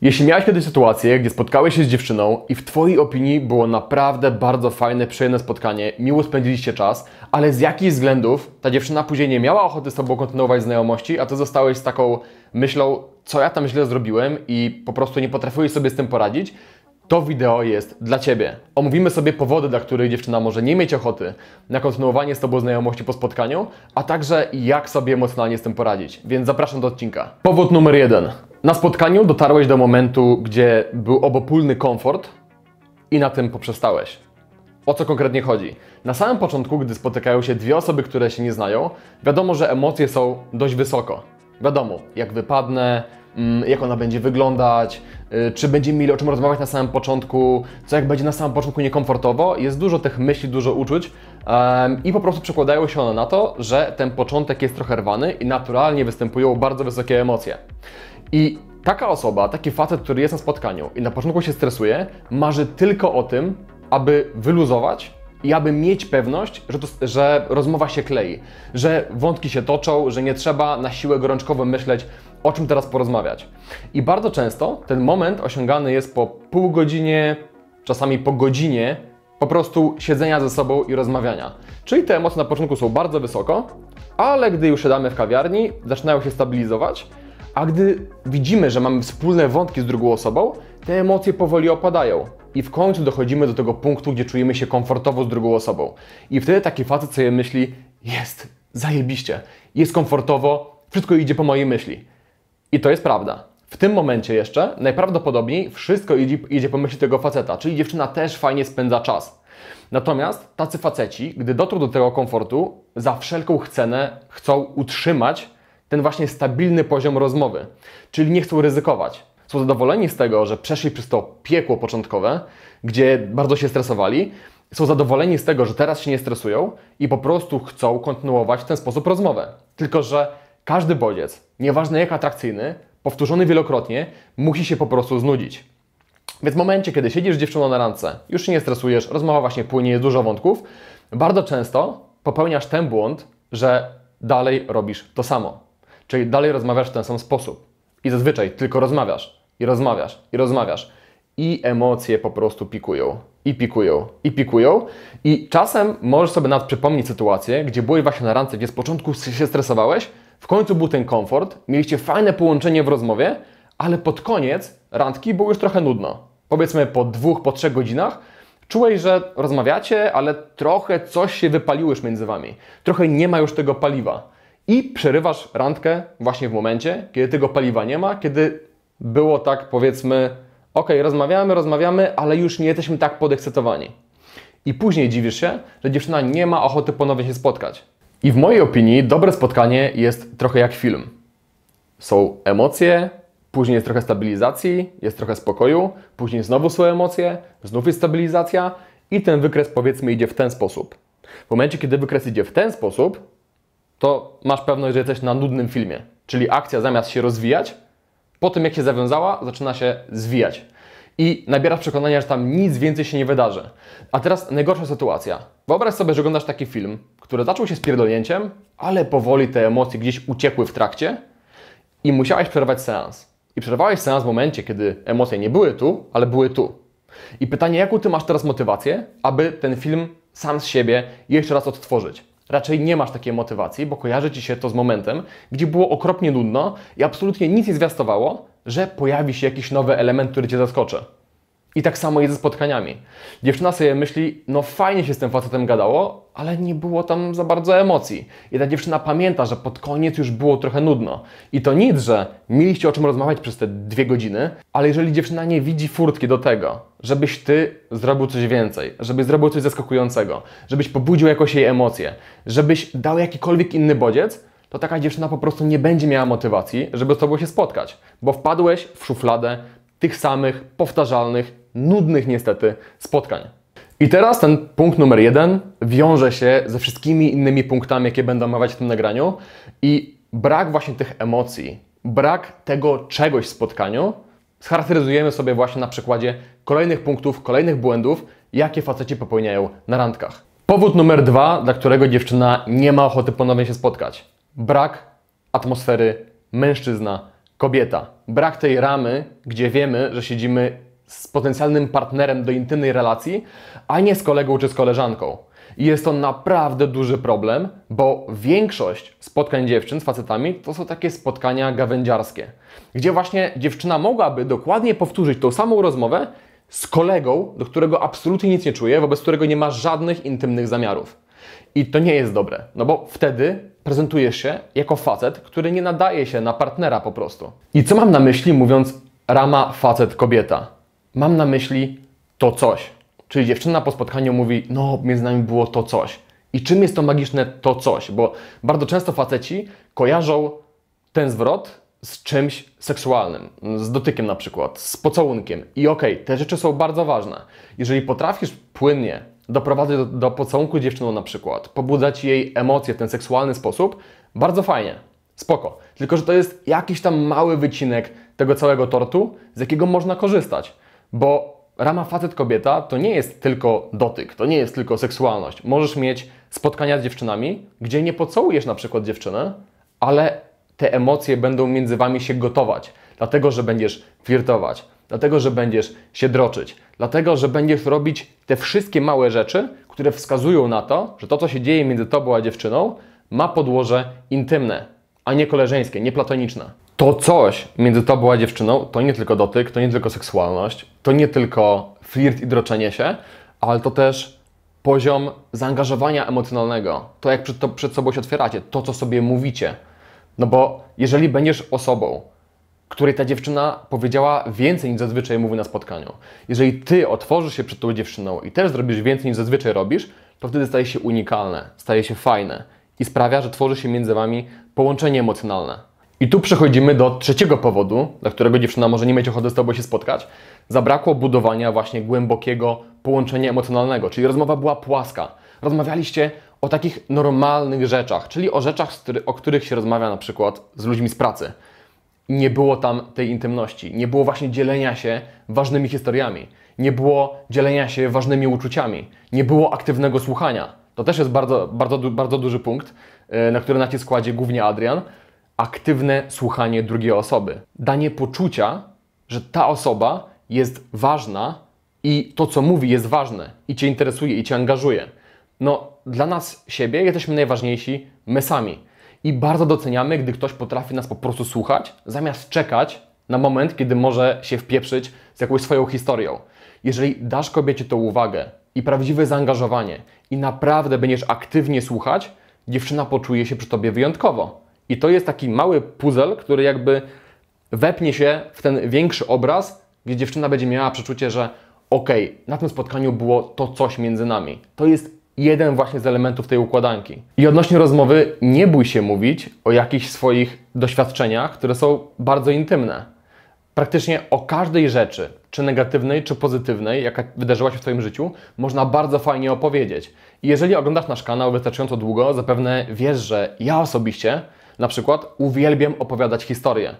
Jeśli miałeś kiedyś sytuację, gdzie spotkałeś się z dziewczyną i w Twojej opinii było naprawdę bardzo fajne, przyjemne spotkanie, miło spędziliście czas, ale z jakichś względów ta dziewczyna później nie miała ochoty z Tobą kontynuować znajomości, a Ty zostałeś z taką myślą, co ja tam źle zrobiłem i po prostu nie potrafiłeś sobie z tym poradzić, to wideo jest dla Ciebie. Omówimy sobie powody, dla których dziewczyna może nie mieć ochoty na kontynuowanie z Tobą znajomości po spotkaniu, a także jak sobie emocjonalnie z tym poradzić. Więc zapraszam do odcinka. Powód numer jeden. Na spotkaniu dotarłeś do momentu, gdzie był obopólny komfort i na tym poprzestałeś. O co konkretnie chodzi? Na samym początku, gdy spotykają się dwie osoby, które się nie znają, wiadomo, że emocje są dość wysoko. Wiadomo, jak wypadnę, mm, jak ona będzie wyglądać, y, czy będziemy mieli o czym rozmawiać na samym początku, co jak będzie na samym początku niekomfortowo. Jest dużo tych myśli, dużo uczuć i po prostu przekładają się one na to, że ten początek jest trochę rwany i naturalnie występują bardzo wysokie emocje. I taka osoba, taki facet, który jest na spotkaniu i na początku się stresuje, marzy tylko o tym, aby wyluzować i aby mieć pewność, że, to, że rozmowa się klei, że wątki się toczą, że nie trzeba na siłę gorączkowo myśleć, o czym teraz porozmawiać. I bardzo często ten moment osiągany jest po pół godzinie, czasami po godzinie po prostu siedzenia ze sobą i rozmawiania. Czyli te emocje na początku są bardzo wysoko, ale gdy już siadamy w kawiarni, zaczynają się stabilizować, a gdy widzimy, że mamy wspólne wątki z drugą osobą, te emocje powoli opadają. I w końcu dochodzimy do tego punktu, gdzie czujemy się komfortowo z drugą osobą. I wtedy taki facet sobie myśli, jest, zajebiście, jest komfortowo, wszystko idzie po mojej myśli. I to jest prawda. W tym momencie jeszcze najprawdopodobniej wszystko idzie, idzie po myśli tego faceta, czyli dziewczyna też fajnie spędza czas. Natomiast tacy faceci, gdy dotrą do tego komfortu, za wszelką cenę chcą utrzymać ten właśnie stabilny poziom rozmowy, czyli nie chcą ryzykować. Są zadowoleni z tego, że przeszli przez to piekło początkowe, gdzie bardzo się stresowali, są zadowoleni z tego, że teraz się nie stresują i po prostu chcą kontynuować w ten sposób rozmowę. Tylko, że każdy bodziec, nieważne jak atrakcyjny, powtórzony wielokrotnie, musi się po prostu znudzić. Więc w momencie, kiedy siedzisz z dziewczyną na randce, już się nie stresujesz, rozmowa właśnie płynie, jest dużo wątków, bardzo często popełniasz ten błąd, że dalej robisz to samo. Czyli dalej rozmawiasz w ten sam sposób. I zazwyczaj tylko rozmawiasz, i rozmawiasz, i rozmawiasz. I emocje po prostu pikują, i pikują, i pikują. I czasem możesz sobie nawet przypomnieć sytuację, gdzie byłeś właśnie na randce, gdzie z początku się stresowałeś, w końcu był ten komfort, mieliście fajne połączenie w rozmowie, ale pod koniec randki było już trochę nudno. Powiedzmy po dwóch, po trzech godzinach czułeś, że rozmawiacie, ale trochę coś się wypaliło już między wami. Trochę nie ma już tego paliwa. I przerywasz randkę właśnie w momencie, kiedy tego paliwa nie ma, kiedy było tak powiedzmy, ok, rozmawiamy, rozmawiamy, ale już nie jesteśmy tak podekscytowani. I później dziwisz się, że dziewczyna nie ma ochoty ponownie się spotkać. I w mojej opinii dobre spotkanie jest trochę jak film. Są emocje, później jest trochę stabilizacji, jest trochę spokoju, później znowu są emocje, znów jest stabilizacja i ten wykres powiedzmy idzie w ten sposób. W momencie, kiedy wykres idzie w ten sposób, to masz pewność, że jesteś na nudnym filmie. Czyli akcja zamiast się rozwijać, po tym jak się zawiązała, zaczyna się zwijać. I nabierasz przekonania, że tam nic więcej się nie wydarzy. A teraz najgorsza sytuacja. Wyobraź sobie, że oglądasz taki film, który zaczął się z pierdolnięciem, ale powoli te emocje gdzieś uciekły w trakcie i musiałeś przerwać seans. I przerwałeś seans w momencie, kiedy emocje nie były tu, ale były tu. I pytanie, jaką ty masz teraz motywację, aby ten film sam z siebie jeszcze raz odtworzyć? Raczej nie masz takiej motywacji, bo kojarzy Ci się to z momentem, gdzie było okropnie nudno i absolutnie nic nie zwiastowało, że pojawi się jakiś nowy element, który Cię zaskoczy. I tak samo jest ze spotkaniami. Dziewczyna sobie myśli, no fajnie się z tym facetem gadało, ale nie było tam za bardzo emocji. I ta dziewczyna pamięta, że pod koniec już było trochę nudno. I to nic, że mieliście o czym rozmawiać przez te dwie godziny, ale jeżeli dziewczyna nie widzi furtki do tego, żebyś ty zrobił coś więcej, żebyś zrobił coś zaskakującego, żebyś pobudził jakoś jej emocje, żebyś dał jakikolwiek inny bodziec, to taka dziewczyna po prostu nie będzie miała motywacji, żeby z tobą się spotkać, bo wpadłeś w szufladę tych samych, powtarzalnych, nudnych niestety spotkań. I teraz ten punkt numer jeden wiąże się ze wszystkimi innymi punktami, jakie będę omawiać w tym nagraniu i brak właśnie tych emocji, brak tego czegoś w spotkaniu scharakteryzujemy sobie właśnie na przykładzie kolejnych punktów, kolejnych błędów, jakie faceci popełniają na randkach. Powód numer dwa, dla którego dziewczyna nie ma ochoty ponownie się spotkać. Brak atmosfery mężczyzna, kobieta. Brak tej ramy, gdzie wiemy, że siedzimy z potencjalnym partnerem do intymnej relacji, a nie z kolegą czy z koleżanką. I jest to naprawdę duży problem, bo większość spotkań dziewczyn z facetami to są takie spotkania gawędziarskie, gdzie właśnie dziewczyna mogłaby dokładnie powtórzyć tą samą rozmowę z kolegą, do którego absolutnie nic nie czuje, wobec którego nie ma żadnych intymnych zamiarów. I to nie jest dobre, no bo wtedy prezentujesz się jako facet, który nie nadaje się na partnera po prostu. I co mam na myśli mówiąc rama facet-kobieta? Mam na myśli to coś. Czyli dziewczyna po spotkaniu mówi, no między nami było to coś. I czym jest to magiczne to coś? Bo bardzo często faceci kojarzą ten zwrot z czymś seksualnym, z dotykiem na przykład, z pocałunkiem. I okej, okay, te rzeczy są bardzo ważne. Jeżeli potrafisz płynnie doprowadzać do, do pocałunku dziewczyną na przykład, pobudzać jej emocje w ten seksualny sposób, bardzo fajnie, spoko. Tylko, że to jest jakiś tam mały wycinek tego całego tortu, z jakiego można korzystać. Bo rama facet-kobieta to nie jest tylko dotyk, to nie jest tylko seksualność. Możesz mieć spotkania z dziewczynami, gdzie nie pocałujesz na przykład dziewczyny, ale te emocje będą między Wami się gotować, dlatego, że będziesz flirtować, dlatego, że będziesz się droczyć, dlatego, że będziesz robić te wszystkie małe rzeczy, które wskazują na to, że to, co się dzieje między Tobą a dziewczyną, ma podłoże intymne, a nie koleżeńskie, nie platoniczne. To coś między Tobą a dziewczyną to nie tylko dotyk, to nie tylko seksualność, to nie tylko flirt i droczenie się, ale to też poziom zaangażowania emocjonalnego, to jak przed, to, przed sobą się otwieracie, to co sobie mówicie. No bo jeżeli będziesz osobą, której ta dziewczyna powiedziała więcej niż zazwyczaj mówi na spotkaniu, jeżeli ty otworzysz się przed tą dziewczyną i też zrobisz więcej niż zazwyczaj robisz, to wtedy staje się unikalne, staje się fajne i sprawia, że tworzy się między wami połączenie emocjonalne. I tu przechodzimy do trzeciego powodu, dla którego dziewczyna może nie mieć ochoty z Tobą się spotkać. Zabrakło budowania właśnie głębokiego połączenia emocjonalnego, czyli rozmowa była płaska. Rozmawialiście o takich normalnych rzeczach, czyli o rzeczach, o których się rozmawia na przykład z ludźmi z pracy. Nie było tam tej intymności, nie było właśnie dzielenia się ważnymi historiami, nie było dzielenia się ważnymi uczuciami, nie było aktywnego słuchania. To też jest bardzo, bardzo, bardzo duży punkt, e, na który nacisk kładzie głównie Adrian. Aktywne słuchanie drugiej osoby. Danie poczucia, że ta osoba jest ważna i to, co mówi, jest ważne i Cię interesuje i Cię angażuje. No, dla nas siebie jesteśmy najważniejsi my sami. I bardzo doceniamy, gdy ktoś potrafi nas po prostu słuchać, zamiast czekać na moment, kiedy może się wpieprzyć z jakąś swoją historią. Jeżeli dasz kobiecie tą uwagę i prawdziwe zaangażowanie i naprawdę będziesz aktywnie słuchać, dziewczyna poczuje się przy tobie wyjątkowo. I to jest taki mały puzzle, który jakby wepnie się w ten większy obraz, gdzie dziewczyna będzie miała przeczucie, że okej, okay, na tym spotkaniu było to coś między nami. To jest jeden właśnie z elementów tej układanki. I odnośnie rozmowy, nie bój się mówić o jakichś swoich doświadczeniach, które są bardzo intymne. Praktycznie o każdej rzeczy, czy negatywnej, czy pozytywnej, jaka wydarzyła się w Twoim życiu, można bardzo fajnie opowiedzieć. I jeżeli oglądasz nasz kanał wystarczająco długo, zapewne wiesz, że ja osobiście na przykład uwielbiam opowiadać historie.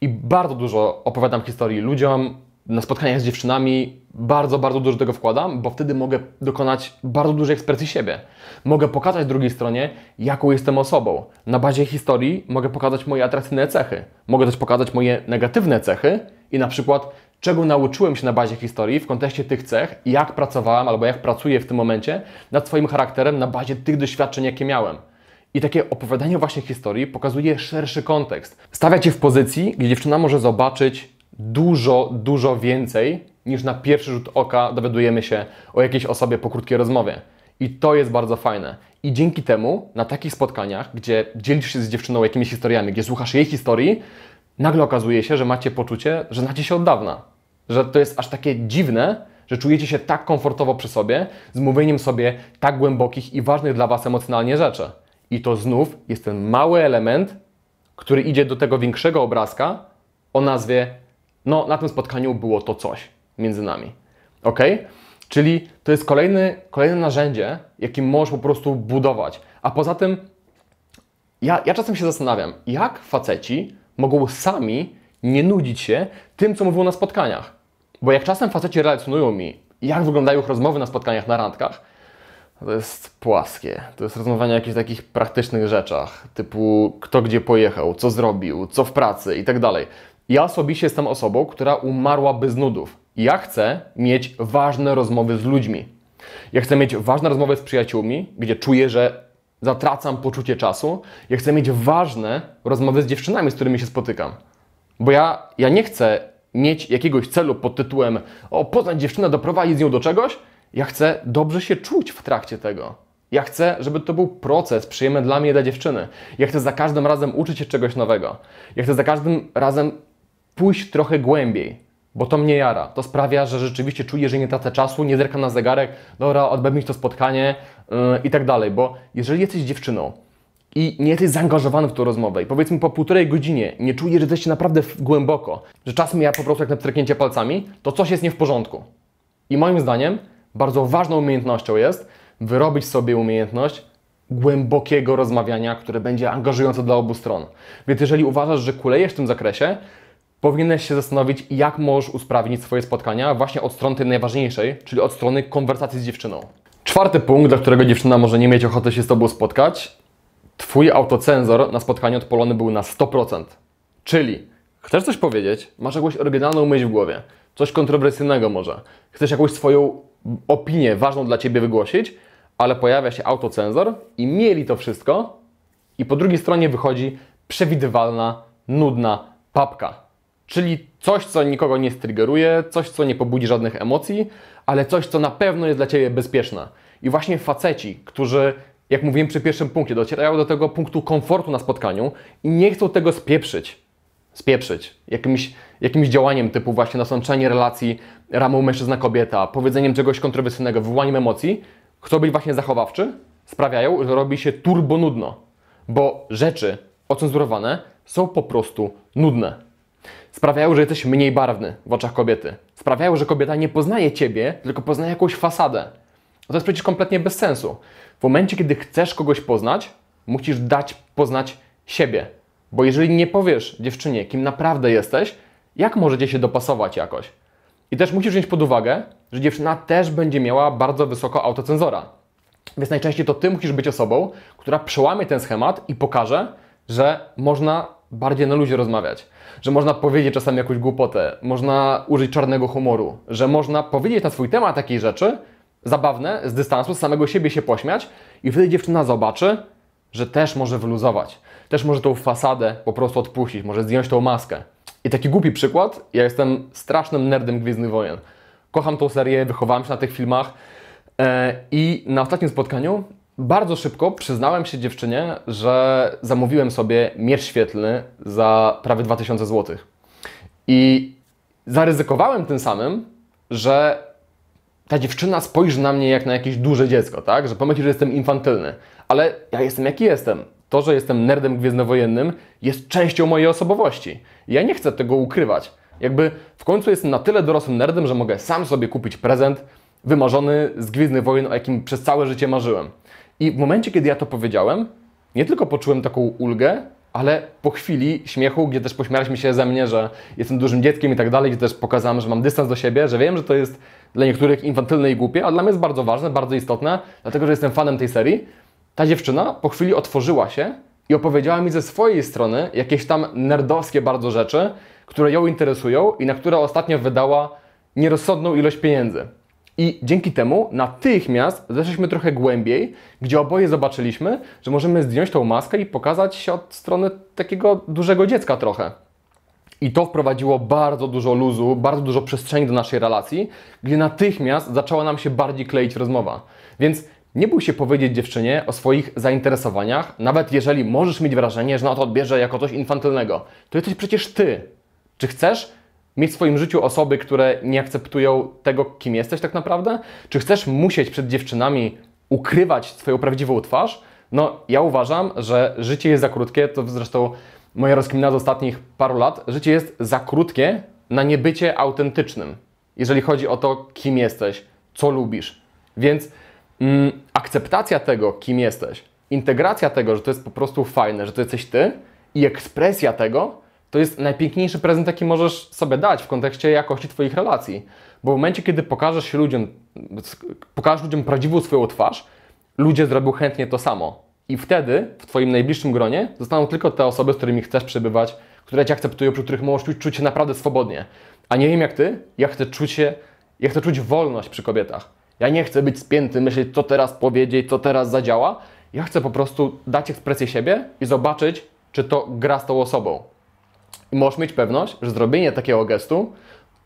I bardzo dużo opowiadam historii ludziom, na spotkaniach z dziewczynami bardzo, bardzo dużo tego wkładam, bo wtedy mogę dokonać bardzo dużej ekspresji siebie. Mogę pokazać drugiej stronie, jaką jestem osobą. Na bazie historii mogę pokazać moje atrakcyjne cechy. Mogę też pokazać moje negatywne cechy i na przykład czego nauczyłem się na bazie historii w kontekście tych cech jak pracowałem albo jak pracuję w tym momencie nad swoim charakterem na bazie tych doświadczeń, jakie miałem. I takie opowiadanie właśnie historii pokazuje szerszy kontekst. Stawia Cię w pozycji, gdzie dziewczyna może zobaczyć dużo, dużo więcej niż na pierwszy rzut oka dowiadujemy się o jakiejś osobie po krótkiej rozmowie. I to jest bardzo fajne. I dzięki temu na takich spotkaniach, gdzie dzielisz się z dziewczyną jakimiś historiami, gdzie słuchasz jej historii, nagle okazuje się, że macie poczucie, że znacie się od dawna. Że to jest aż takie dziwne, że czujecie się tak komfortowo przy sobie, z mówieniem sobie tak głębokich i ważnych dla Was emocjonalnie rzeczy. I to znów jest ten mały element, który idzie do tego większego obrazka o nazwie no na tym spotkaniu było to coś między nami. Ok? Czyli to jest kolejny, kolejne narzędzie, jakim możesz po prostu budować. A poza tym, ja, ja czasem się zastanawiam, jak faceci mogą sami nie nudzić się tym, co mówią na spotkaniach. Bo jak czasem faceci relacjonują mi, jak wyglądają ich rozmowy na spotkaniach, na randkach, to jest płaskie. To jest rozmawianie o jakichś takich praktycznych rzeczach, typu kto gdzie pojechał, co zrobił, co w pracy i tak dalej. Ja osobiście jestem osobą, która umarłaby z nudów. Ja chcę mieć ważne rozmowy z ludźmi. Ja chcę mieć ważne rozmowy z przyjaciółmi, gdzie czuję, że zatracam poczucie czasu. Ja chcę mieć ważne rozmowy z dziewczynami, z którymi się spotykam. Bo ja, ja nie chcę mieć jakiegoś celu pod tytułem o, poznać dziewczynę, doprowadzić z nią do czegoś. Ja chcę dobrze się czuć w trakcie tego. Ja chcę, żeby to był proces przyjemny dla mnie i dla dziewczyny. Ja chcę za każdym razem uczyć się czegoś nowego. Ja chcę za każdym razem pójść trochę głębiej, bo to mnie jara. To sprawia, że rzeczywiście czuję, że nie tracę czasu, nie zerkam na zegarek, dobra, odbędę to spotkanie yy, i tak dalej. Bo jeżeli jesteś dziewczyną i nie jesteś zaangażowany w tą rozmowę i powiedzmy po półtorej godzinie nie czujesz, że jesteś naprawdę głęboko, że czas mija po prostu jak na pstryknięcie palcami, to coś jest nie w porządku. I moim zdaniem bardzo ważną umiejętnością jest wyrobić sobie umiejętność głębokiego rozmawiania, które będzie angażujące dla obu stron. Więc jeżeli uważasz, że kulejesz w tym zakresie, powinieneś się zastanowić, jak możesz usprawnić swoje spotkania właśnie od strony tej najważniejszej, czyli od strony konwersacji z dziewczyną. Czwarty punkt, dla którego dziewczyna może nie mieć ochoty się z Tobą spotkać, Twój autocenzor na spotkaniu odpalony był na 100%. Czyli chcesz coś powiedzieć, masz jakąś oryginalną myśl w głowie, coś kontrowersyjnego może, chcesz jakąś swoją opinię ważną dla Ciebie wygłosić, ale pojawia się autocenzor i mieli to wszystko i po drugiej stronie wychodzi przewidywalna, nudna papka. Czyli coś, co nikogo nie striggeruje, coś, co nie pobudzi żadnych emocji, ale coś, co na pewno jest dla Ciebie bezpieczne. I właśnie faceci, którzy, jak mówiłem przy pierwszym punkcie, docierają do tego punktu komfortu na spotkaniu i nie chcą tego spieprzyć, spieprzyć. Jakimś, jakimś działaniem typu właśnie nasączenie relacji ramą mężczyzna-kobieta, powiedzeniem czegoś kontrowersyjnego, wywołaniem emocji, chcą być właśnie zachowawczy, sprawiają, że robi się turbo nudno, bo rzeczy ocenzurowane są po prostu nudne sprawiają, że jesteś mniej barwny w oczach kobiety. Sprawiają, że kobieta nie poznaje ciebie, tylko poznaje jakąś fasadę. To jest przecież kompletnie bez sensu. W momencie, kiedy chcesz kogoś poznać, musisz dać poznać siebie. Bo jeżeli nie powiesz dziewczynie, kim naprawdę jesteś, jak możecie się dopasować jakoś? I też musisz wziąć pod uwagę, że dziewczyna też będzie miała bardzo wysoko autocenzora. Więc najczęściej to ty musisz być osobą, która przełamie ten schemat i pokaże, że można bardziej na luzie rozmawiać. Że można powiedzieć czasami jakąś głupotę, można użyć czarnego humoru, że można powiedzieć na swój temat takiej rzeczy, zabawne, z dystansu, z samego siebie się pośmiać i wtedy dziewczyna zobaczy, że też może wyluzować. Też może tą fasadę po prostu odpuścić, może zdjąć tą maskę. I taki głupi przykład, ja jestem strasznym nerdem Gwiezdnych Wojen. Kocham tą serię, wychowałem się na tych filmach e, i na ostatnim spotkaniu bardzo szybko przyznałem się dziewczynie, że zamówiłem sobie miecz świetlny za prawie 2000 zł. I zaryzykowałem tym samym, że ta dziewczyna spojrzy na mnie jak na jakieś duże dziecko, tak? Że pomyśli, że jestem infantylny. Ale ja jestem jaki jestem. To, że jestem nerdem gwiezdnowojennym jest częścią mojej osobowości. Ja nie chcę tego ukrywać. Jakby w końcu jestem na tyle dorosłym nerdem, że mogę sam sobie kupić prezent wymarzony z Gwiezdnych Wojen, o jakim przez całe życie marzyłem. I w momencie, kiedy ja to powiedziałem, nie tylko poczułem taką ulgę, ale po chwili śmiechu, gdzie też pośmialiśmy się ze mnie, że jestem dużym dzieckiem i tak dalej, gdzie też pokazałem, że mam dystans do siebie, że wiem, że to jest dla niektórych infantylne i głupie, a dla mnie jest bardzo ważne, bardzo istotne, dlatego że jestem fanem tej serii. Ta dziewczyna po chwili otworzyła się i opowiedziała mi ze swojej strony jakieś tam nerdowskie bardzo rzeczy, które ją interesują i na które ostatnio wydała nierozsądną ilość pieniędzy. I dzięki temu natychmiast zeszliśmy trochę głębiej, gdzie oboje zobaczyliśmy, że możemy zdjąć tą maskę i pokazać się od strony takiego dużego dziecka trochę. I to wprowadziło bardzo dużo luzu, bardzo dużo przestrzeni do naszej relacji, gdzie natychmiast zaczęła nam się bardziej kleić rozmowa. Więc nie bój się powiedzieć dziewczynie o swoich zainteresowaniach, nawet jeżeli możesz mieć wrażenie, że na to odbierze jako coś infantylnego. To jesteś przecież ty. Czy chcesz mieć w swoim życiu osoby, które nie akceptują tego, kim jesteś tak naprawdę? Czy chcesz musieć przed dziewczynami ukrywać swoją prawdziwą twarz? No, ja uważam, że życie jest za krótkie, to zresztą moja rozkmina z ostatnich paru lat, życie jest za krótkie na niebycie autentycznym, jeżeli chodzi o to, kim jesteś, co lubisz. Więc mm, akceptacja tego, kim jesteś, integracja tego, że to jest po prostu fajne, że to jesteś ty i ekspresja tego, to jest najpiękniejszy prezent, jaki możesz sobie dać w kontekście jakości Twoich relacji. Bo w momencie, kiedy pokażesz się ludziom, pokażesz ludziom prawdziwą swoją twarz, ludzie zrobią chętnie to samo. I wtedy w Twoim najbliższym gronie zostaną tylko te osoby, z którymi chcesz przebywać które cię akceptują, przy których możesz czuć, czuć się naprawdę swobodnie. A nie wiem jak ty, ja chcę czuć się, ja chcę czuć wolność przy kobietach. Ja nie chcę być spięty, myśleć, co teraz powiedzieć, co teraz zadziała. Ja chcę po prostu dać ekspresję siebie i zobaczyć, czy to gra z tą osobą. I możesz mieć pewność, że zrobienie takiego gestu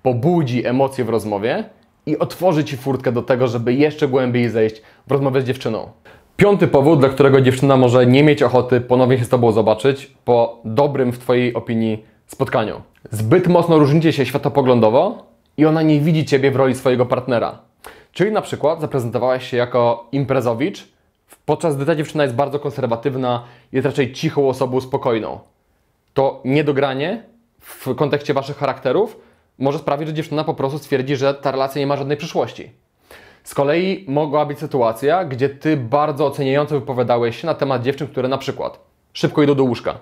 pobudzi emocje w rozmowie i otworzy Ci furtkę do tego, żeby jeszcze głębiej zejść w rozmowę z dziewczyną. Piąty powód, dla którego dziewczyna może nie mieć ochoty ponownie się z Tobą zobaczyć po dobrym w Twojej opinii spotkaniu. Zbyt mocno różnicie się światopoglądowo i ona nie widzi Ciebie w roli swojego partnera. Czyli na przykład zaprezentowałeś się jako imprezowicz, podczas gdy ta dziewczyna jest bardzo konserwatywna, jest raczej cichą osobą, spokojną. To niedogranie w kontekście Waszych charakterów może sprawić, że dziewczyna po prostu stwierdzi, że ta relacja nie ma żadnej przyszłości. Z kolei mogła być sytuacja, gdzie Ty bardzo oceniająco wypowiadałeś się na temat dziewczyn, które na przykład szybko idą do łóżka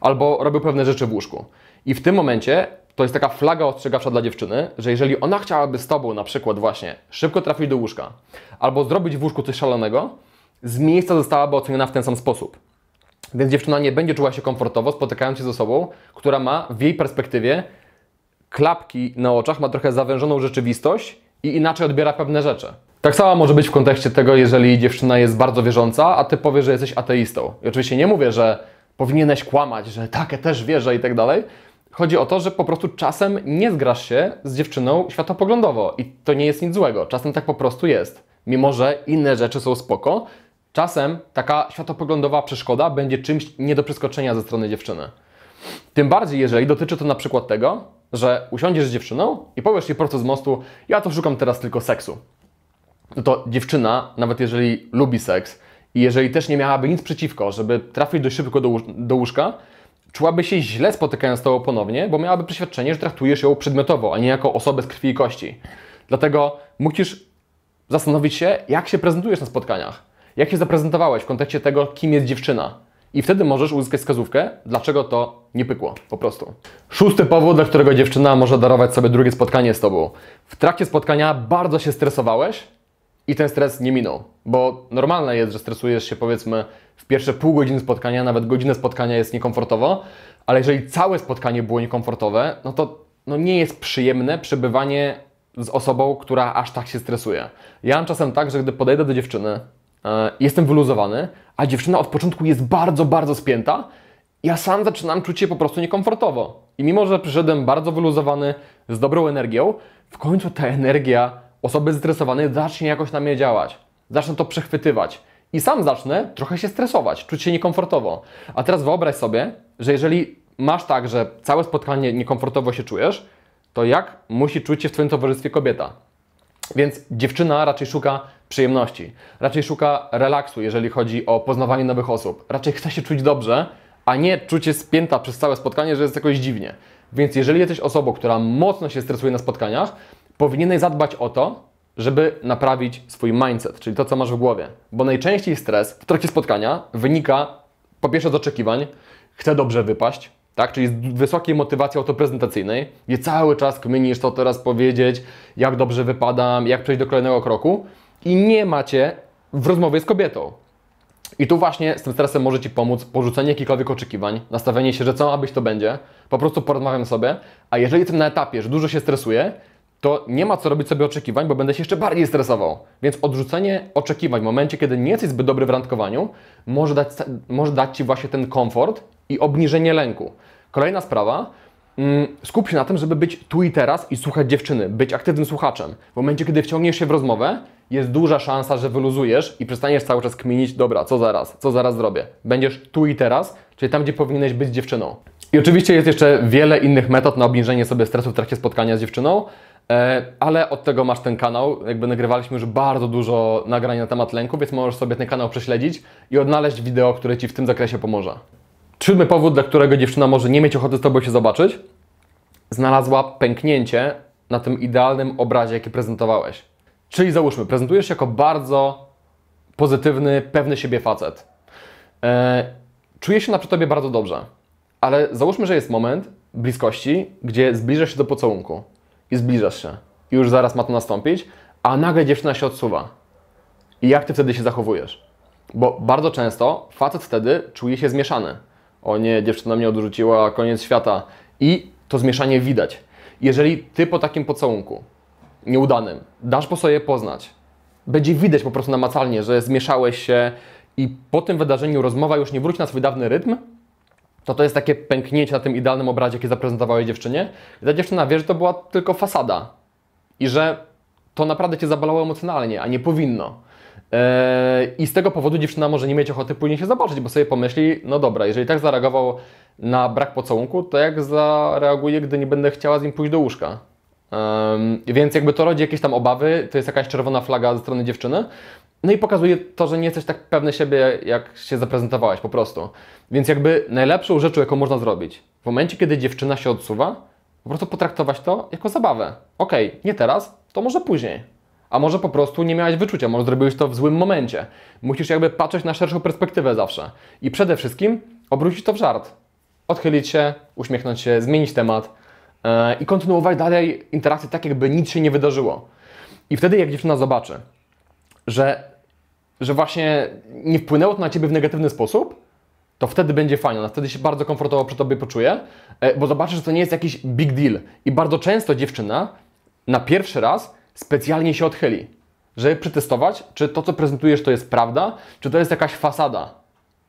albo robią pewne rzeczy w łóżku. I w tym momencie to jest taka flaga ostrzegawcza dla dziewczyny, że jeżeli ona chciałaby z Tobą na przykład właśnie szybko trafić do łóżka albo zrobić w łóżku coś szalonego, z miejsca zostałaby oceniona w ten sam sposób. Więc dziewczyna nie będzie czuła się komfortowo spotykając się z osobą, która ma w jej perspektywie klapki na oczach, ma trochę zawężoną rzeczywistość i inaczej odbiera pewne rzeczy. Tak samo może być w kontekście tego, jeżeli dziewczyna jest bardzo wierząca, a ty powiesz, że jesteś ateistą. I oczywiście nie mówię, że powinieneś kłamać, że tak, ja też wierzę i tak dalej. Chodzi o to, że po prostu czasem nie zgrasz się z dziewczyną światopoglądowo i to nie jest nic złego. Czasem tak po prostu jest. Mimo, że inne rzeczy są spoko, czasem taka światopoglądowa przeszkoda będzie czymś nie do przeskoczenia ze strony dziewczyny. Tym bardziej, jeżeli dotyczy to na przykład tego, że usiądziesz z dziewczyną i powiesz jej prosto z mostu, ja to szukam teraz tylko seksu. No to dziewczyna, nawet jeżeli lubi seks i jeżeli też nie miałaby nic przeciwko, żeby trafić dość szybko do, do łóżka, czułaby się źle spotykając z tobą ponownie, bo miałaby przeświadczenie, że traktujesz ją przedmiotowo, a nie jako osobę z krwi i kości. Dlatego musisz zastanowić się, jak się prezentujesz na spotkaniach. Jak się zaprezentowałeś w kontekście tego, kim jest dziewczyna. I wtedy możesz uzyskać wskazówkę, dlaczego to nie pykło, po prostu. Szósty powód, dla którego dziewczyna może darować sobie drugie spotkanie z tobą. W trakcie spotkania bardzo się stresowałeś i ten stres nie minął. Bo normalne jest, że stresujesz się powiedzmy w pierwsze pół godziny spotkania, nawet godzinę spotkania jest niekomfortowo, ale jeżeli całe spotkanie było niekomfortowe, no to no nie jest przyjemne przebywanie z osobą, która aż tak się stresuje. Ja mam czasem tak, że gdy podejdę do dziewczyny, jestem wyluzowany, a dziewczyna od początku jest bardzo, bardzo spięta, ja sam zaczynam czuć się po prostu niekomfortowo. I mimo, że przyszedłem bardzo wyluzowany, z dobrą energią, w końcu ta energia osoby zestresowanej zacznie jakoś na mnie działać. Zacznę to przechwytywać. I sam zacznę trochę się stresować, czuć się niekomfortowo. A teraz wyobraź sobie, że jeżeli masz tak, że całe spotkanie niekomfortowo się czujesz, to jak musi czuć się w Twoim towarzystwie kobieta? Więc dziewczyna raczej szuka przyjemności, raczej szuka relaksu, jeżeli chodzi o poznawanie nowych osób. Raczej chce się czuć dobrze, a nie czuć się spięta przez całe spotkanie, że jest jakoś dziwnie. Więc jeżeli jesteś osobą, która mocno się stresuje na spotkaniach, powinieneś zadbać o to, żeby naprawić swój mindset, czyli to, co masz w głowie. Bo najczęściej stres w trakcie spotkania wynika po pierwsze z oczekiwań, chcę dobrze wypaść, tak? Czyli z wysokiej motywacji autoprezentacyjnej, gdzie cały czas kminisz, co teraz powiedzieć, jak dobrze wypadam, jak przejść do kolejnego kroku i nie macie w rozmowie z kobietą. I tu właśnie z tym stresem może Ci pomóc porzucenie jakichkolwiek oczekiwań, nastawienie się, że co ma być, to będzie, po prostu porozmawiam sobie, a jeżeli jestem na etapie, że dużo się stresuję, to nie ma co robić sobie oczekiwań, bo będę się jeszcze bardziej stresował. Więc odrzucenie oczekiwań w momencie, kiedy nie jesteś zbyt dobry w randkowaniu, może dać, może dać Ci właśnie ten komfort i obniżenie lęku. Kolejna sprawa, mm, skup się na tym, żeby być tu i teraz i słuchać dziewczyny, być aktywnym słuchaczem. W momencie, kiedy wciągniesz się w rozmowę, jest duża szansa, że wyluzujesz i przestaniesz cały czas kminić, dobra, co zaraz, co zaraz zrobię. Będziesz tu i teraz, czyli tam, gdzie powinieneś być dziewczyną. I oczywiście jest jeszcze wiele innych metod na obniżenie sobie stresu w trakcie spotkania z dziewczyną, e, ale od tego masz ten kanał. Jakby nagrywaliśmy już bardzo dużo nagrań na temat lęku, więc możesz sobie ten kanał prześledzić i odnaleźć wideo, które Ci w tym zakresie pomoże. Siódmy powód, dla którego dziewczyna może nie mieć ochoty z Tobą się zobaczyć, znalazła pęknięcie na tym idealnym obrazie, jaki prezentowałeś. Czyli załóżmy, prezentujesz się jako bardzo pozytywny, pewny siebie facet. Eee, czuje się na Tobie bardzo dobrze, ale załóżmy, że jest moment bliskości, gdzie zbliżasz się do pocałunku i zbliżasz się i już zaraz ma to nastąpić, a nagle dziewczyna się odsuwa. I jak Ty wtedy się zachowujesz? Bo bardzo często facet wtedy czuje się zmieszany o nie, dziewczyna mnie odrzuciła, koniec świata. I to zmieszanie widać. Jeżeli ty po takim pocałunku nieudanym dasz po sobie poznać, będzie widać po prostu namacalnie, że zmieszałeś się i po tym wydarzeniu rozmowa już nie wróci na swój dawny rytm, to to jest takie pęknięcie na tym idealnym obrazie, jaki zaprezentowałeś dziewczynie. I ta dziewczyna wie, że to była tylko fasada i że to naprawdę Cię zabolało emocjonalnie, a nie powinno. Eee, I z tego powodu dziewczyna może nie mieć ochoty później się zobaczyć, bo sobie pomyśli, no dobra, jeżeli tak zareagował na brak pocałunku, to jak zareaguje, gdy nie będę chciała z nim pójść do łóżka? Um, więc jakby to rodzi jakieś tam obawy, to jest jakaś czerwona flaga ze strony dziewczyny. No i pokazuje to, że nie jesteś tak pewny siebie, jak się zaprezentowałeś po prostu. Więc jakby najlepszą rzeczą, jaką można zrobić, w momencie, kiedy dziewczyna się odsuwa, po prostu potraktować to jako zabawę. Okej, okay, nie teraz, to może później. A może po prostu nie miałeś wyczucia, może zrobiłeś to w złym momencie. Musisz jakby patrzeć na szerszą perspektywę zawsze. I przede wszystkim obrócić to w żart. Odchylić się, uśmiechnąć się, zmienić temat i kontynuować dalej interakcję tak, jakby nic się nie wydarzyło. I wtedy, jak dziewczyna zobaczy, że, że właśnie nie wpłynęło to na ciebie w negatywny sposób, to wtedy będzie fajnie, ona wtedy się bardzo komfortowo przy tobie poczuje, e, bo zobaczysz, że to nie jest jakiś big deal. I bardzo często dziewczyna na pierwszy raz specjalnie się odchyli, żeby przetestować, czy to, co prezentujesz, to jest prawda, czy to jest jakaś fasada.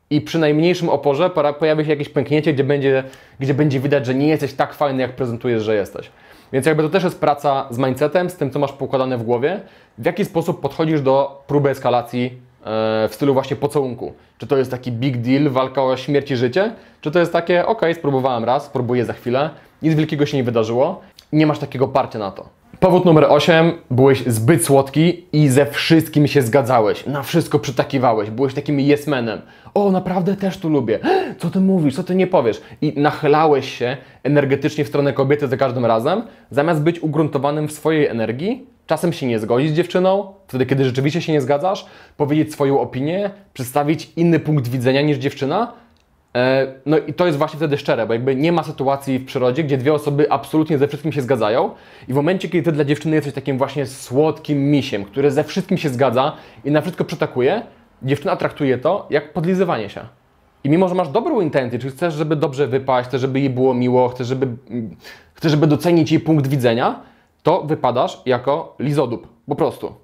I przy najmniejszym oporze pojawi się jakieś pęknięcie, gdzie będzie, gdzie będzie widać, że nie jesteś tak fajny, jak prezentujesz, że jesteś. Więc jakby to też jest praca z mindsetem, z tym, co masz poukładane w głowie, w jaki sposób podchodzisz do próby eskalacji e, w stylu właśnie pocałunku. Czy to jest taki big deal, walka o śmierć i życie, czy to jest takie, ok, spróbowałem raz, spróbuję za chwilę, nic wielkiego się nie wydarzyło, nie masz takiego parcia na to. Powód numer 8. Byłeś zbyt słodki i ze wszystkim się zgadzałeś. Na wszystko przytakiwałeś. Byłeś takim yes-manem. O, naprawdę też tu lubię. Co ty mówisz? Co ty nie powiesz? I nachylałeś się energetycznie w stronę kobiety za każdym razem, zamiast być ugruntowanym w swojej energii, czasem się nie zgodzić z dziewczyną, wtedy kiedy rzeczywiście się nie zgadzasz, powiedzieć swoją opinię, przedstawić inny punkt widzenia niż dziewczyna, no i to jest właśnie wtedy szczere, bo jakby nie ma sytuacji w przyrodzie, gdzie dwie osoby absolutnie ze wszystkim się zgadzają i w momencie, kiedy ty dla dziewczyny jesteś takim właśnie słodkim misiem, który ze wszystkim się zgadza i na wszystko przytakuje, dziewczyna traktuje to jak podlizywanie się. I mimo, że masz dobrą intencję, czy chcesz, żeby dobrze wypaść, chcesz, żeby jej było miło, chcesz, żeby, chcesz, żeby docenić jej punkt widzenia, to wypadasz jako lizodób, po prostu.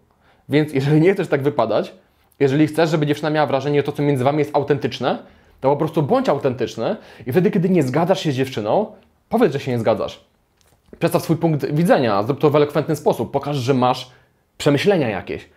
Więc jeżeli nie chcesz tak wypadać, jeżeli chcesz, żeby dziewczyna miała wrażenie, że to, co między wami jest autentyczne, to po prostu bądź autentyczny i wtedy, kiedy nie zgadzasz się z dziewczyną, powiedz, że się nie zgadzasz. Przedstaw swój punkt widzenia, zrób to w elokwentny sposób. Pokaż, że masz przemyślenia jakieś,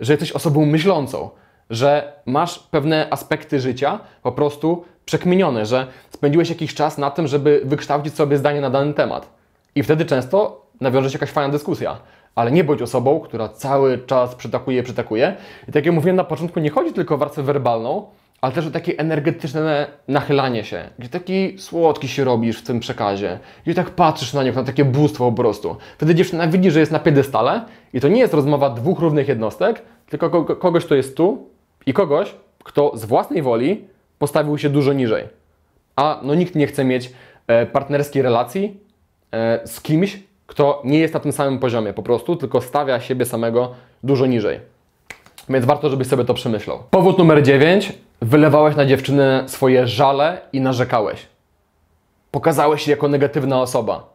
że jesteś osobą myślącą, że masz pewne aspekty życia po prostu przekminione, że spędziłeś jakiś czas na tym, żeby wykształcić sobie zdanie na dany temat. I wtedy często nawiąże się jakaś fajna dyskusja. Ale nie bądź osobą, która cały czas przytakuje, przytakuje. I tak jak mówiłem na początku, nie chodzi tylko o warstwę werbalną, ale też takie energetyczne nachylanie się, gdzie taki słodki się robisz w tym przekazie, gdzie tak patrzysz na niego, na takie bóstwo po prostu. Wtedy dziewczyna widzi, że jest na piedestale i to nie jest rozmowa dwóch równych jednostek, tylko kogoś, kto jest tu i kogoś, kto z własnej woli postawił się dużo niżej. A no nikt nie chce mieć e, partnerskiej relacji e, z kimś, kto nie jest na tym samym poziomie po prostu, tylko stawia siebie samego dużo niżej. Więc warto, żebyś sobie to przemyślał. Powód numer 9 wylewałeś na dziewczynę swoje żale i narzekałeś. Pokazałeś się jako negatywna osoba.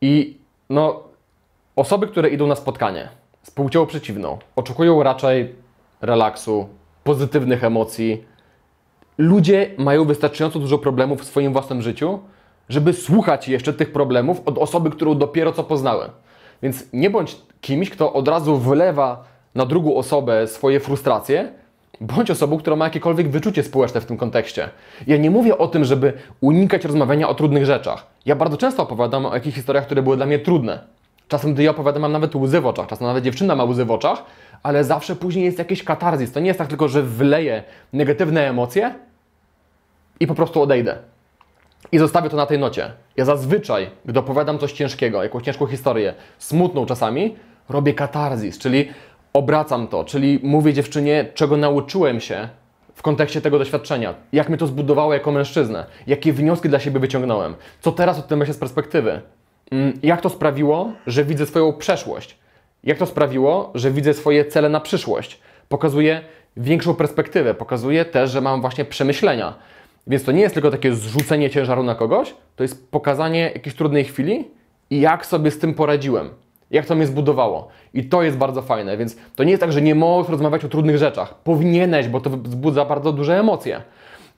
I no, osoby, które idą na spotkanie z płcią przeciwną, oczekują raczej relaksu, pozytywnych emocji. Ludzie mają wystarczająco dużo problemów w swoim własnym życiu, żeby słuchać jeszcze tych problemów od osoby, którą dopiero co poznały. Więc nie bądź kimś, kto od razu wylewa na drugą osobę swoje frustracje, Bądź osobą, która ma jakiekolwiek wyczucie społeczne w tym kontekście. Ja nie mówię o tym, żeby unikać rozmawiania o trudnych rzeczach. Ja bardzo często opowiadam o jakichś historiach, które były dla mnie trudne. Czasem, gdy ja opowiadam, mam nawet łzy w oczach, czasem nawet dziewczyna ma łzy w oczach, ale zawsze później jest jakiś katarzis. To nie jest tak tylko, że wleję negatywne emocje i po prostu odejdę. I zostawię to na tej nocie. Ja zazwyczaj, gdy opowiadam coś ciężkiego, jakąś ciężką historię, smutną czasami, robię katarzis, czyli obracam to, czyli mówię dziewczynie, czego nauczyłem się w kontekście tego doświadczenia, jak mnie to zbudowało jako mężczyznę, jakie wnioski dla siebie wyciągnąłem, co teraz o tym myślę z perspektywy, mm, jak to sprawiło, że widzę swoją przeszłość, jak to sprawiło, że widzę swoje cele na przyszłość, pokazuje większą perspektywę, pokazuje też, że mam właśnie przemyślenia. Więc to nie jest tylko takie zrzucenie ciężaru na kogoś, to jest pokazanie jakiejś trudnej chwili i jak sobie z tym poradziłem. Jak to mnie zbudowało. I to jest bardzo fajne, więc to nie jest tak, że nie możesz rozmawiać o trudnych rzeczach. Powinieneś, bo to wzbudza bardzo duże emocje.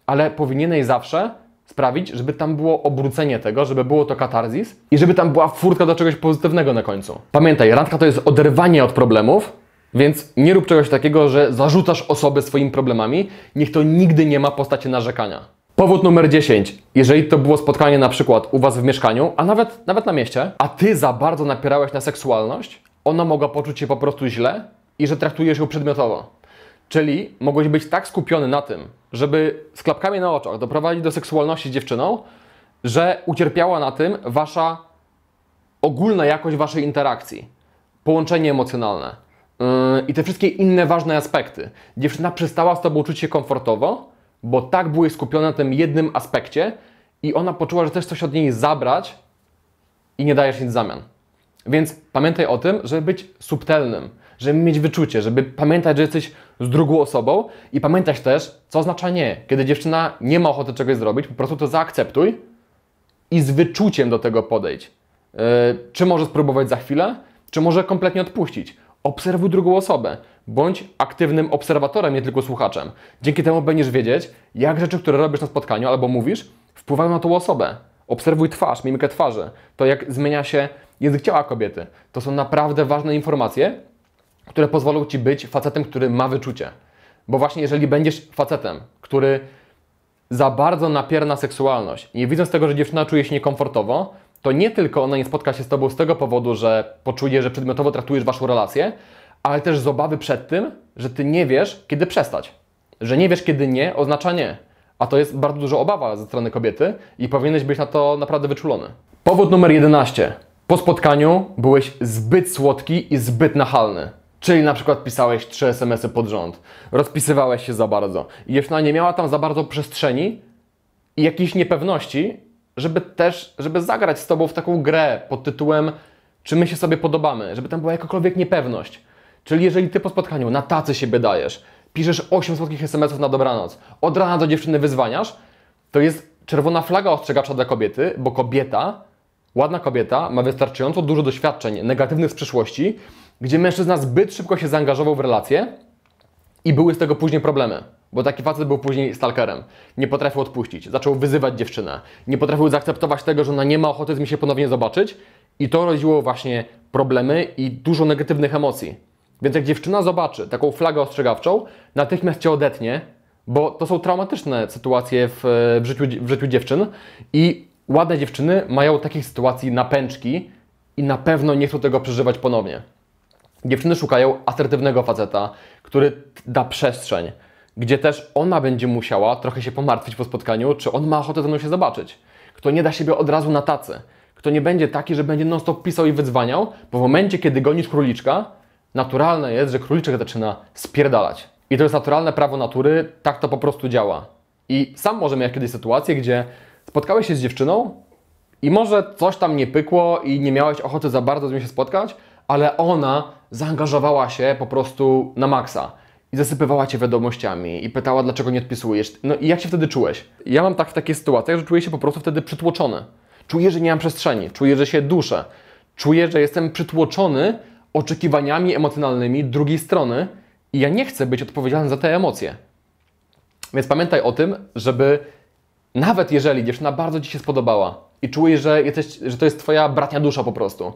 Ale powinieneś zawsze sprawić, żeby tam było obrócenie tego, żeby było to katarzis i żeby tam była furtka do czegoś pozytywnego na końcu. Pamiętaj, randka to jest oderwanie od problemów, więc nie rób czegoś takiego, że zarzucasz osobę swoimi problemami. Niech to nigdy nie ma postaci narzekania. Powód numer 10. Jeżeli to było spotkanie na przykład u Was w mieszkaniu, a nawet, nawet na mieście, a Ty za bardzo napierałeś na seksualność, ona mogła poczuć się po prostu źle i że traktujesz ją przedmiotowo. Czyli mogłeś być tak skupiony na tym, żeby z klapkami na oczach doprowadzić do seksualności z dziewczyną, że ucierpiała na tym Wasza ogólna jakość Waszej interakcji, połączenie emocjonalne yy, i te wszystkie inne ważne aspekty. Dziewczyna przestała z Tobą czuć się komfortowo, bo tak byłeś skupiony na tym jednym aspekcie i ona poczuła, że chcesz coś od niej zabrać i nie dajesz nic w zamian. Więc pamiętaj o tym, żeby być subtelnym, żeby mieć wyczucie, żeby pamiętać, że jesteś z drugą osobą i pamiętać też, co oznacza nie. Kiedy dziewczyna nie ma ochoty czegoś zrobić, po prostu to zaakceptuj i z wyczuciem do tego podejdź. Yy, czy może spróbować za chwilę, czy może kompletnie odpuścić. Obserwuj drugą osobę. Bądź aktywnym obserwatorem, nie tylko słuchaczem. Dzięki temu będziesz wiedzieć, jak rzeczy, które robisz na spotkaniu albo mówisz, wpływają na tą osobę. Obserwuj twarz, mimikę twarzy, to jak zmienia się język ciała kobiety. To są naprawdę ważne informacje, które pozwolą Ci być facetem, który ma wyczucie. Bo właśnie jeżeli będziesz facetem, który za bardzo napiera na seksualność, nie widząc tego, że dziewczyna czuje się niekomfortowo, to nie tylko ona nie spotka się z Tobą z tego powodu, że poczuje, że przedmiotowo traktujesz Waszą relację, ale też z obawy przed tym, że Ty nie wiesz, kiedy przestać. Że nie wiesz, kiedy nie, oznacza nie. A to jest bardzo duża obawa ze strony kobiety i powinieneś być na to naprawdę wyczulony. Powód numer 11. Po spotkaniu byłeś zbyt słodki i zbyt nachalny. Czyli na przykład pisałeś trzy SMS-y pod rząd, rozpisywałeś się za bardzo i dziewczyna nie miała tam za bardzo przestrzeni i jakiejś niepewności, żeby też, żeby zagrać z Tobą w taką grę pod tytułem czy my się sobie podobamy, żeby tam była jakakolwiek niepewność. Czyli jeżeli Ty po spotkaniu na tacy siebie dajesz, piszesz 8 słodkich SMS-ów na dobranoc, od rana do dziewczyny wyzwaniasz, to jest czerwona flaga ostrzegawcza dla kobiety, bo kobieta, ładna kobieta, ma wystarczająco dużo doświadczeń negatywnych z przeszłości, gdzie mężczyzna zbyt szybko się zaangażował w relacje i były z tego później problemy. Bo taki facet był później stalkerem. Nie potrafił odpuścić. Zaczął wyzywać dziewczynę. Nie potrafił zaakceptować tego, że ona nie ma ochoty z mi się ponownie zobaczyć. I to rodziło właśnie problemy i dużo negatywnych emocji. Więc jak dziewczyna zobaczy taką flagę ostrzegawczą, natychmiast cię odetnie, bo to są traumatyczne sytuacje w, w, życiu, w życiu dziewczyn i ładne dziewczyny mają takich sytuacji napęczki i na pewno nie chcą tego przeżywać ponownie. Dziewczyny szukają asertywnego faceta, który da przestrzeń, gdzie też ona będzie musiała trochę się pomartwić po spotkaniu, czy on ma ochotę ze mną się zobaczyć. Kto nie da siebie od razu na tacy. Kto nie będzie taki, że będzie non-stop pisał i wydzwaniał, bo w momencie, kiedy gonisz króliczka, naturalne jest, że króliczek zaczyna spierdalać. I to jest naturalne prawo natury, tak to po prostu działa. I sam może mieć kiedyś sytuację, gdzie spotkałeś się z dziewczyną i może coś tam nie pykło i nie miałeś ochoty za bardzo z nią się spotkać, ale ona zaangażowała się po prostu na maksa i zasypywała Cię wiadomościami i pytała, dlaczego nie odpisujesz. No i jak się wtedy czułeś? Ja mam tak w takiej sytuacjach, że czuję się po prostu wtedy przytłoczony. Czuję, że nie mam przestrzeni, czuję, że się duszę, czuję, że jestem przytłoczony oczekiwaniami emocjonalnymi drugiej strony i ja nie chcę być odpowiedzialny za te emocje. Więc pamiętaj o tym, żeby nawet jeżeli dziewczyna bardzo Ci się spodobała i czujesz, że, jesteś, że to jest Twoja bratnia dusza po prostu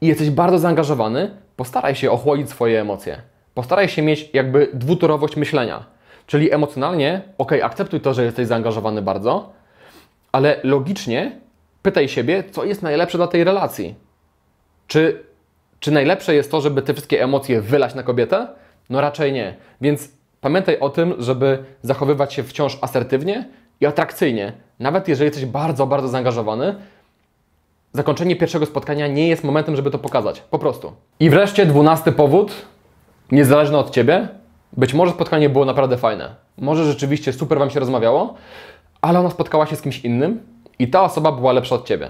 i jesteś bardzo zaangażowany, postaraj się ochłodzić swoje emocje. Postaraj się mieć jakby dwutorowość myślenia. Czyli emocjonalnie, ok, akceptuj to, że jesteś zaangażowany bardzo, ale logicznie pytaj siebie, co jest najlepsze dla tej relacji. Czy, czy najlepsze jest to, żeby te wszystkie emocje wylać na kobietę? No raczej nie. Więc pamiętaj o tym, żeby zachowywać się wciąż asertywnie i atrakcyjnie. Nawet jeżeli jesteś bardzo, bardzo zaangażowany, zakończenie pierwszego spotkania nie jest momentem, żeby to pokazać. Po prostu. I wreszcie dwunasty powód, niezależny od Ciebie, być może spotkanie było naprawdę fajne. Może rzeczywiście super Wam się rozmawiało, ale ona spotkała się z kimś innym i ta osoba była lepsza od Ciebie.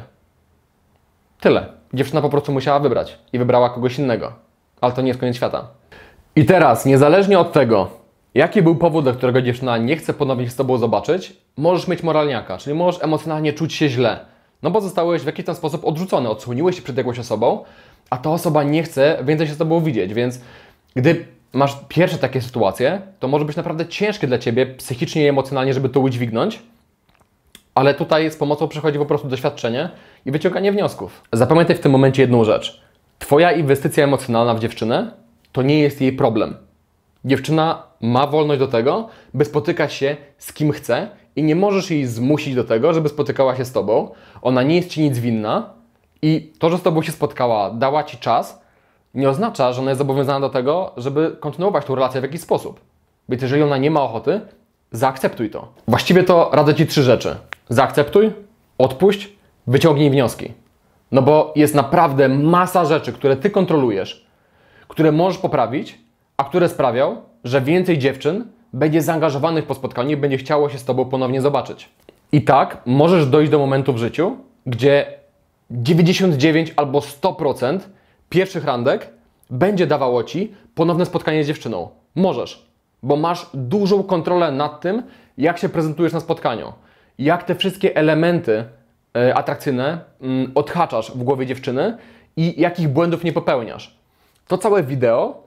Tyle. Dziewczyna po prostu musiała wybrać i wybrała kogoś innego. Ale to nie jest koniec świata. I teraz, niezależnie od tego, jaki był powód, dla którego dziewczyna nie chce ponownie się z Tobą zobaczyć, możesz mieć moralniaka, czyli możesz emocjonalnie czuć się źle, no bo zostałeś w jakiś tam sposób odrzucony, odsłoniłeś się przed jakąś osobą, a ta osoba nie chce więcej się z Tobą widzieć, więc gdy masz pierwsze takie sytuacje, to może być naprawdę ciężkie dla Ciebie psychicznie i emocjonalnie, żeby to udźwignąć, ale tutaj z pomocą przychodzi po prostu doświadczenie i wyciąganie wniosków. Zapamiętaj w tym momencie jedną rzecz. Twoja inwestycja emocjonalna w dziewczynę to nie jest jej problem. Dziewczyna ma wolność do tego, by spotykać się z kim chce i nie możesz jej zmusić do tego, żeby spotykała się z tobą. Ona nie jest ci nic winna i to, że z tobą się spotkała, dała ci czas, nie oznacza, że ona jest zobowiązana do tego, żeby kontynuować tą relację w jakiś sposób. Więc jeżeli ona nie ma ochoty, zaakceptuj to. Właściwie to radzę ci trzy rzeczy. Zaakceptuj, odpuść, wyciągnij wnioski. No bo jest naprawdę masa rzeczy, które ty kontrolujesz, które możesz poprawić, a które sprawią, że więcej dziewczyn będzie zaangażowanych po spotkaniu i będzie chciało się z Tobą ponownie zobaczyć. I tak możesz dojść do momentu w życiu, gdzie 99 albo 100% pierwszych randek będzie dawało Ci ponowne spotkanie z dziewczyną. Możesz, bo masz dużą kontrolę nad tym, jak się prezentujesz na spotkaniu. Jak te wszystkie elementy atrakcyjne mm, odhaczasz w głowie dziewczyny i jakich błędów nie popełniasz. To całe wideo,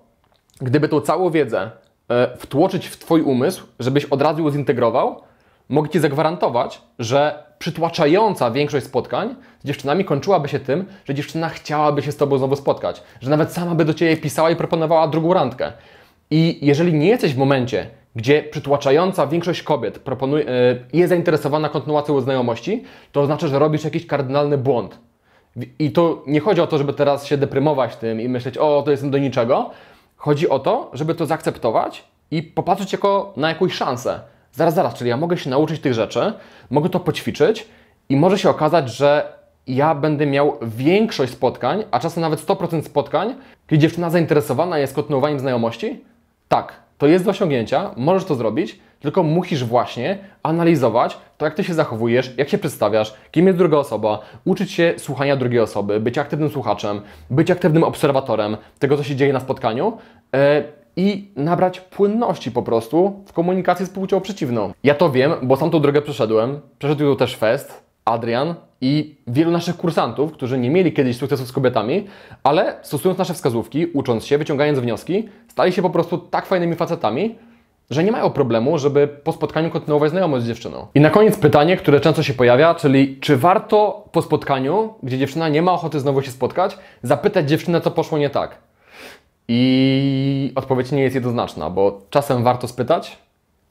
gdyby tą całą wiedzę e, wtłoczyć w Twój umysł, żebyś od razu ją zintegrował, mogę Ci zagwarantować, że przytłaczająca większość spotkań z dziewczynami kończyłaby się tym, że dziewczyna chciałaby się z Tobą znowu spotkać, że nawet sama by do Ciebie pisała i proponowała drugą randkę. I jeżeli nie jesteś w momencie, gdzie przytłaczająca większość kobiet proponuje, e, jest zainteresowana kontynuacją znajomości, to oznacza, że robisz jakiś kardynalny błąd. I to nie chodzi o to, żeby teraz się deprymować tym i myśleć, o, to jestem do niczego. Chodzi o to, żeby to zaakceptować i popatrzeć jako na jakąś szansę. Zaraz, zaraz, czyli ja mogę się nauczyć tych rzeczy, mogę to poćwiczyć i może się okazać, że ja będę miał większość spotkań, a czasem nawet 100% spotkań, kiedy dziewczyna zainteresowana jest kontynuowaniem znajomości. Tak, to jest do osiągnięcia, możesz to zrobić, tylko musisz właśnie analizować to, jak ty się zachowujesz, jak się przedstawiasz, kim jest druga osoba, uczyć się słuchania drugiej osoby, być aktywnym słuchaczem, być aktywnym obserwatorem tego, co się dzieje na spotkaniu. Yy, i nabrać płynności po prostu w komunikacji z płcią przeciwną. Ja to wiem, bo sam tą drogę przeszedłem. Przeszedł ją też Fest, Adrian i wielu naszych kursantów, którzy nie mieli kiedyś sukcesów z kobietami, ale stosując nasze wskazówki, ucząc się, wyciągając wnioski, stali się po prostu tak fajnymi facetami, że nie mają problemu, żeby po spotkaniu kontynuować znajomość z dziewczyną. I na koniec pytanie, które często się pojawia, czyli czy warto po spotkaniu, gdzie dziewczyna nie ma ochoty znowu się spotkać, zapytać dziewczynę, co poszło nie tak? I odpowiedź nie jest jednoznaczna, bo czasem warto spytać,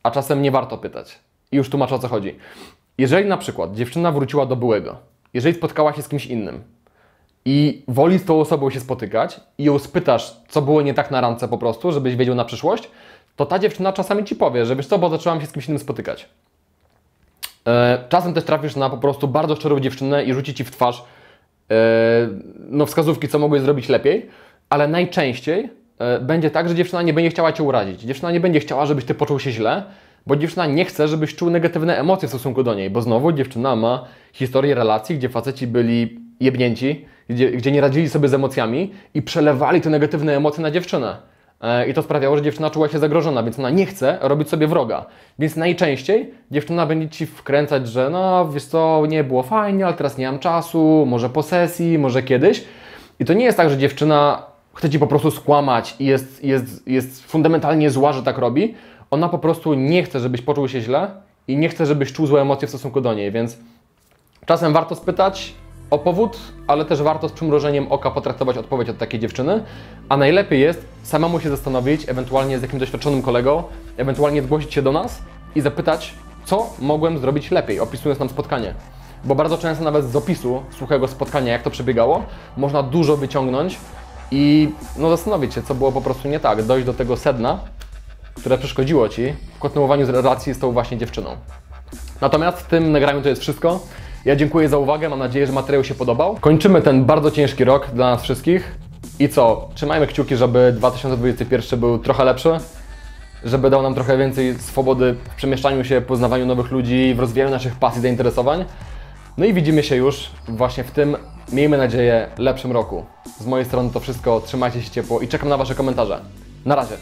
a czasem nie warto pytać. I już tłumaczę o co chodzi. Jeżeli na przykład dziewczyna wróciła do byłego, jeżeli spotkała się z kimś innym i woli z tą osobą się spotykać i ją spytasz, co było nie tak na randce po prostu, żebyś wiedział na przyszłość, to ta dziewczyna czasami ci powie, że wiesz co, bo zaczęłam się z kimś innym spotykać. E, czasem też trafisz na po prostu bardzo szczerą dziewczynę i rzuci ci w twarz e, no, wskazówki, co mogłeś zrobić lepiej ale najczęściej e, będzie tak, że dziewczyna nie będzie chciała Cię urazić. Dziewczyna nie będzie chciała, żebyś Ty poczuł się źle, bo dziewczyna nie chce, żebyś czuł negatywne emocje w stosunku do niej, bo znowu dziewczyna ma historię relacji, gdzie faceci byli jebnięci, gdzie, gdzie nie radzili sobie z emocjami i przelewali te negatywne emocje na dziewczynę. E, I to sprawiało, że dziewczyna czuła się zagrożona, więc ona nie chce robić sobie wroga. Więc najczęściej dziewczyna będzie ci wkręcać, że no wiesz co, nie było fajnie, ale teraz nie mam czasu, może po sesji, może kiedyś. I to nie jest tak, że dziewczyna chce ci po prostu skłamać i jest, jest, jest fundamentalnie zła, że tak robi. Ona po prostu nie chce, żebyś poczuł się źle i nie chce, żebyś czuł złe emocje w stosunku do niej, więc czasem warto spytać o powód, ale też warto z przymrożeniem oka potraktować odpowiedź od takiej dziewczyny, a najlepiej jest samemu się zastanowić, ewentualnie z jakimś doświadczonym kolegą, ewentualnie zgłosić się do nas i zapytać, co mogłem zrobić lepiej, opisując nam spotkanie. Bo bardzo często nawet z opisu suchego spotkania, jak to przebiegało, można dużo wyciągnąć i no, zastanowić się, co było po prostu nie tak, dojść do tego sedna, które przeszkodziło Ci w kontynuowaniu relacji z tą właśnie dziewczyną. Natomiast w tym nagraniu to jest wszystko. Ja dziękuję za uwagę, mam nadzieję, że materiał się podobał. Kończymy ten bardzo ciężki rok dla nas wszystkich. I co? Trzymajmy kciuki, żeby 2021 był trochę lepszy, żeby dał nam trochę więcej swobody w przemieszczaniu się, poznawaniu nowych ludzi, w rozwijaniu naszych pasji, zainteresowań. No i widzimy się już właśnie w tym, miejmy nadzieję, lepszym roku. Z mojej strony to wszystko, trzymajcie się ciepło i czekam na Wasze komentarze. Na razie.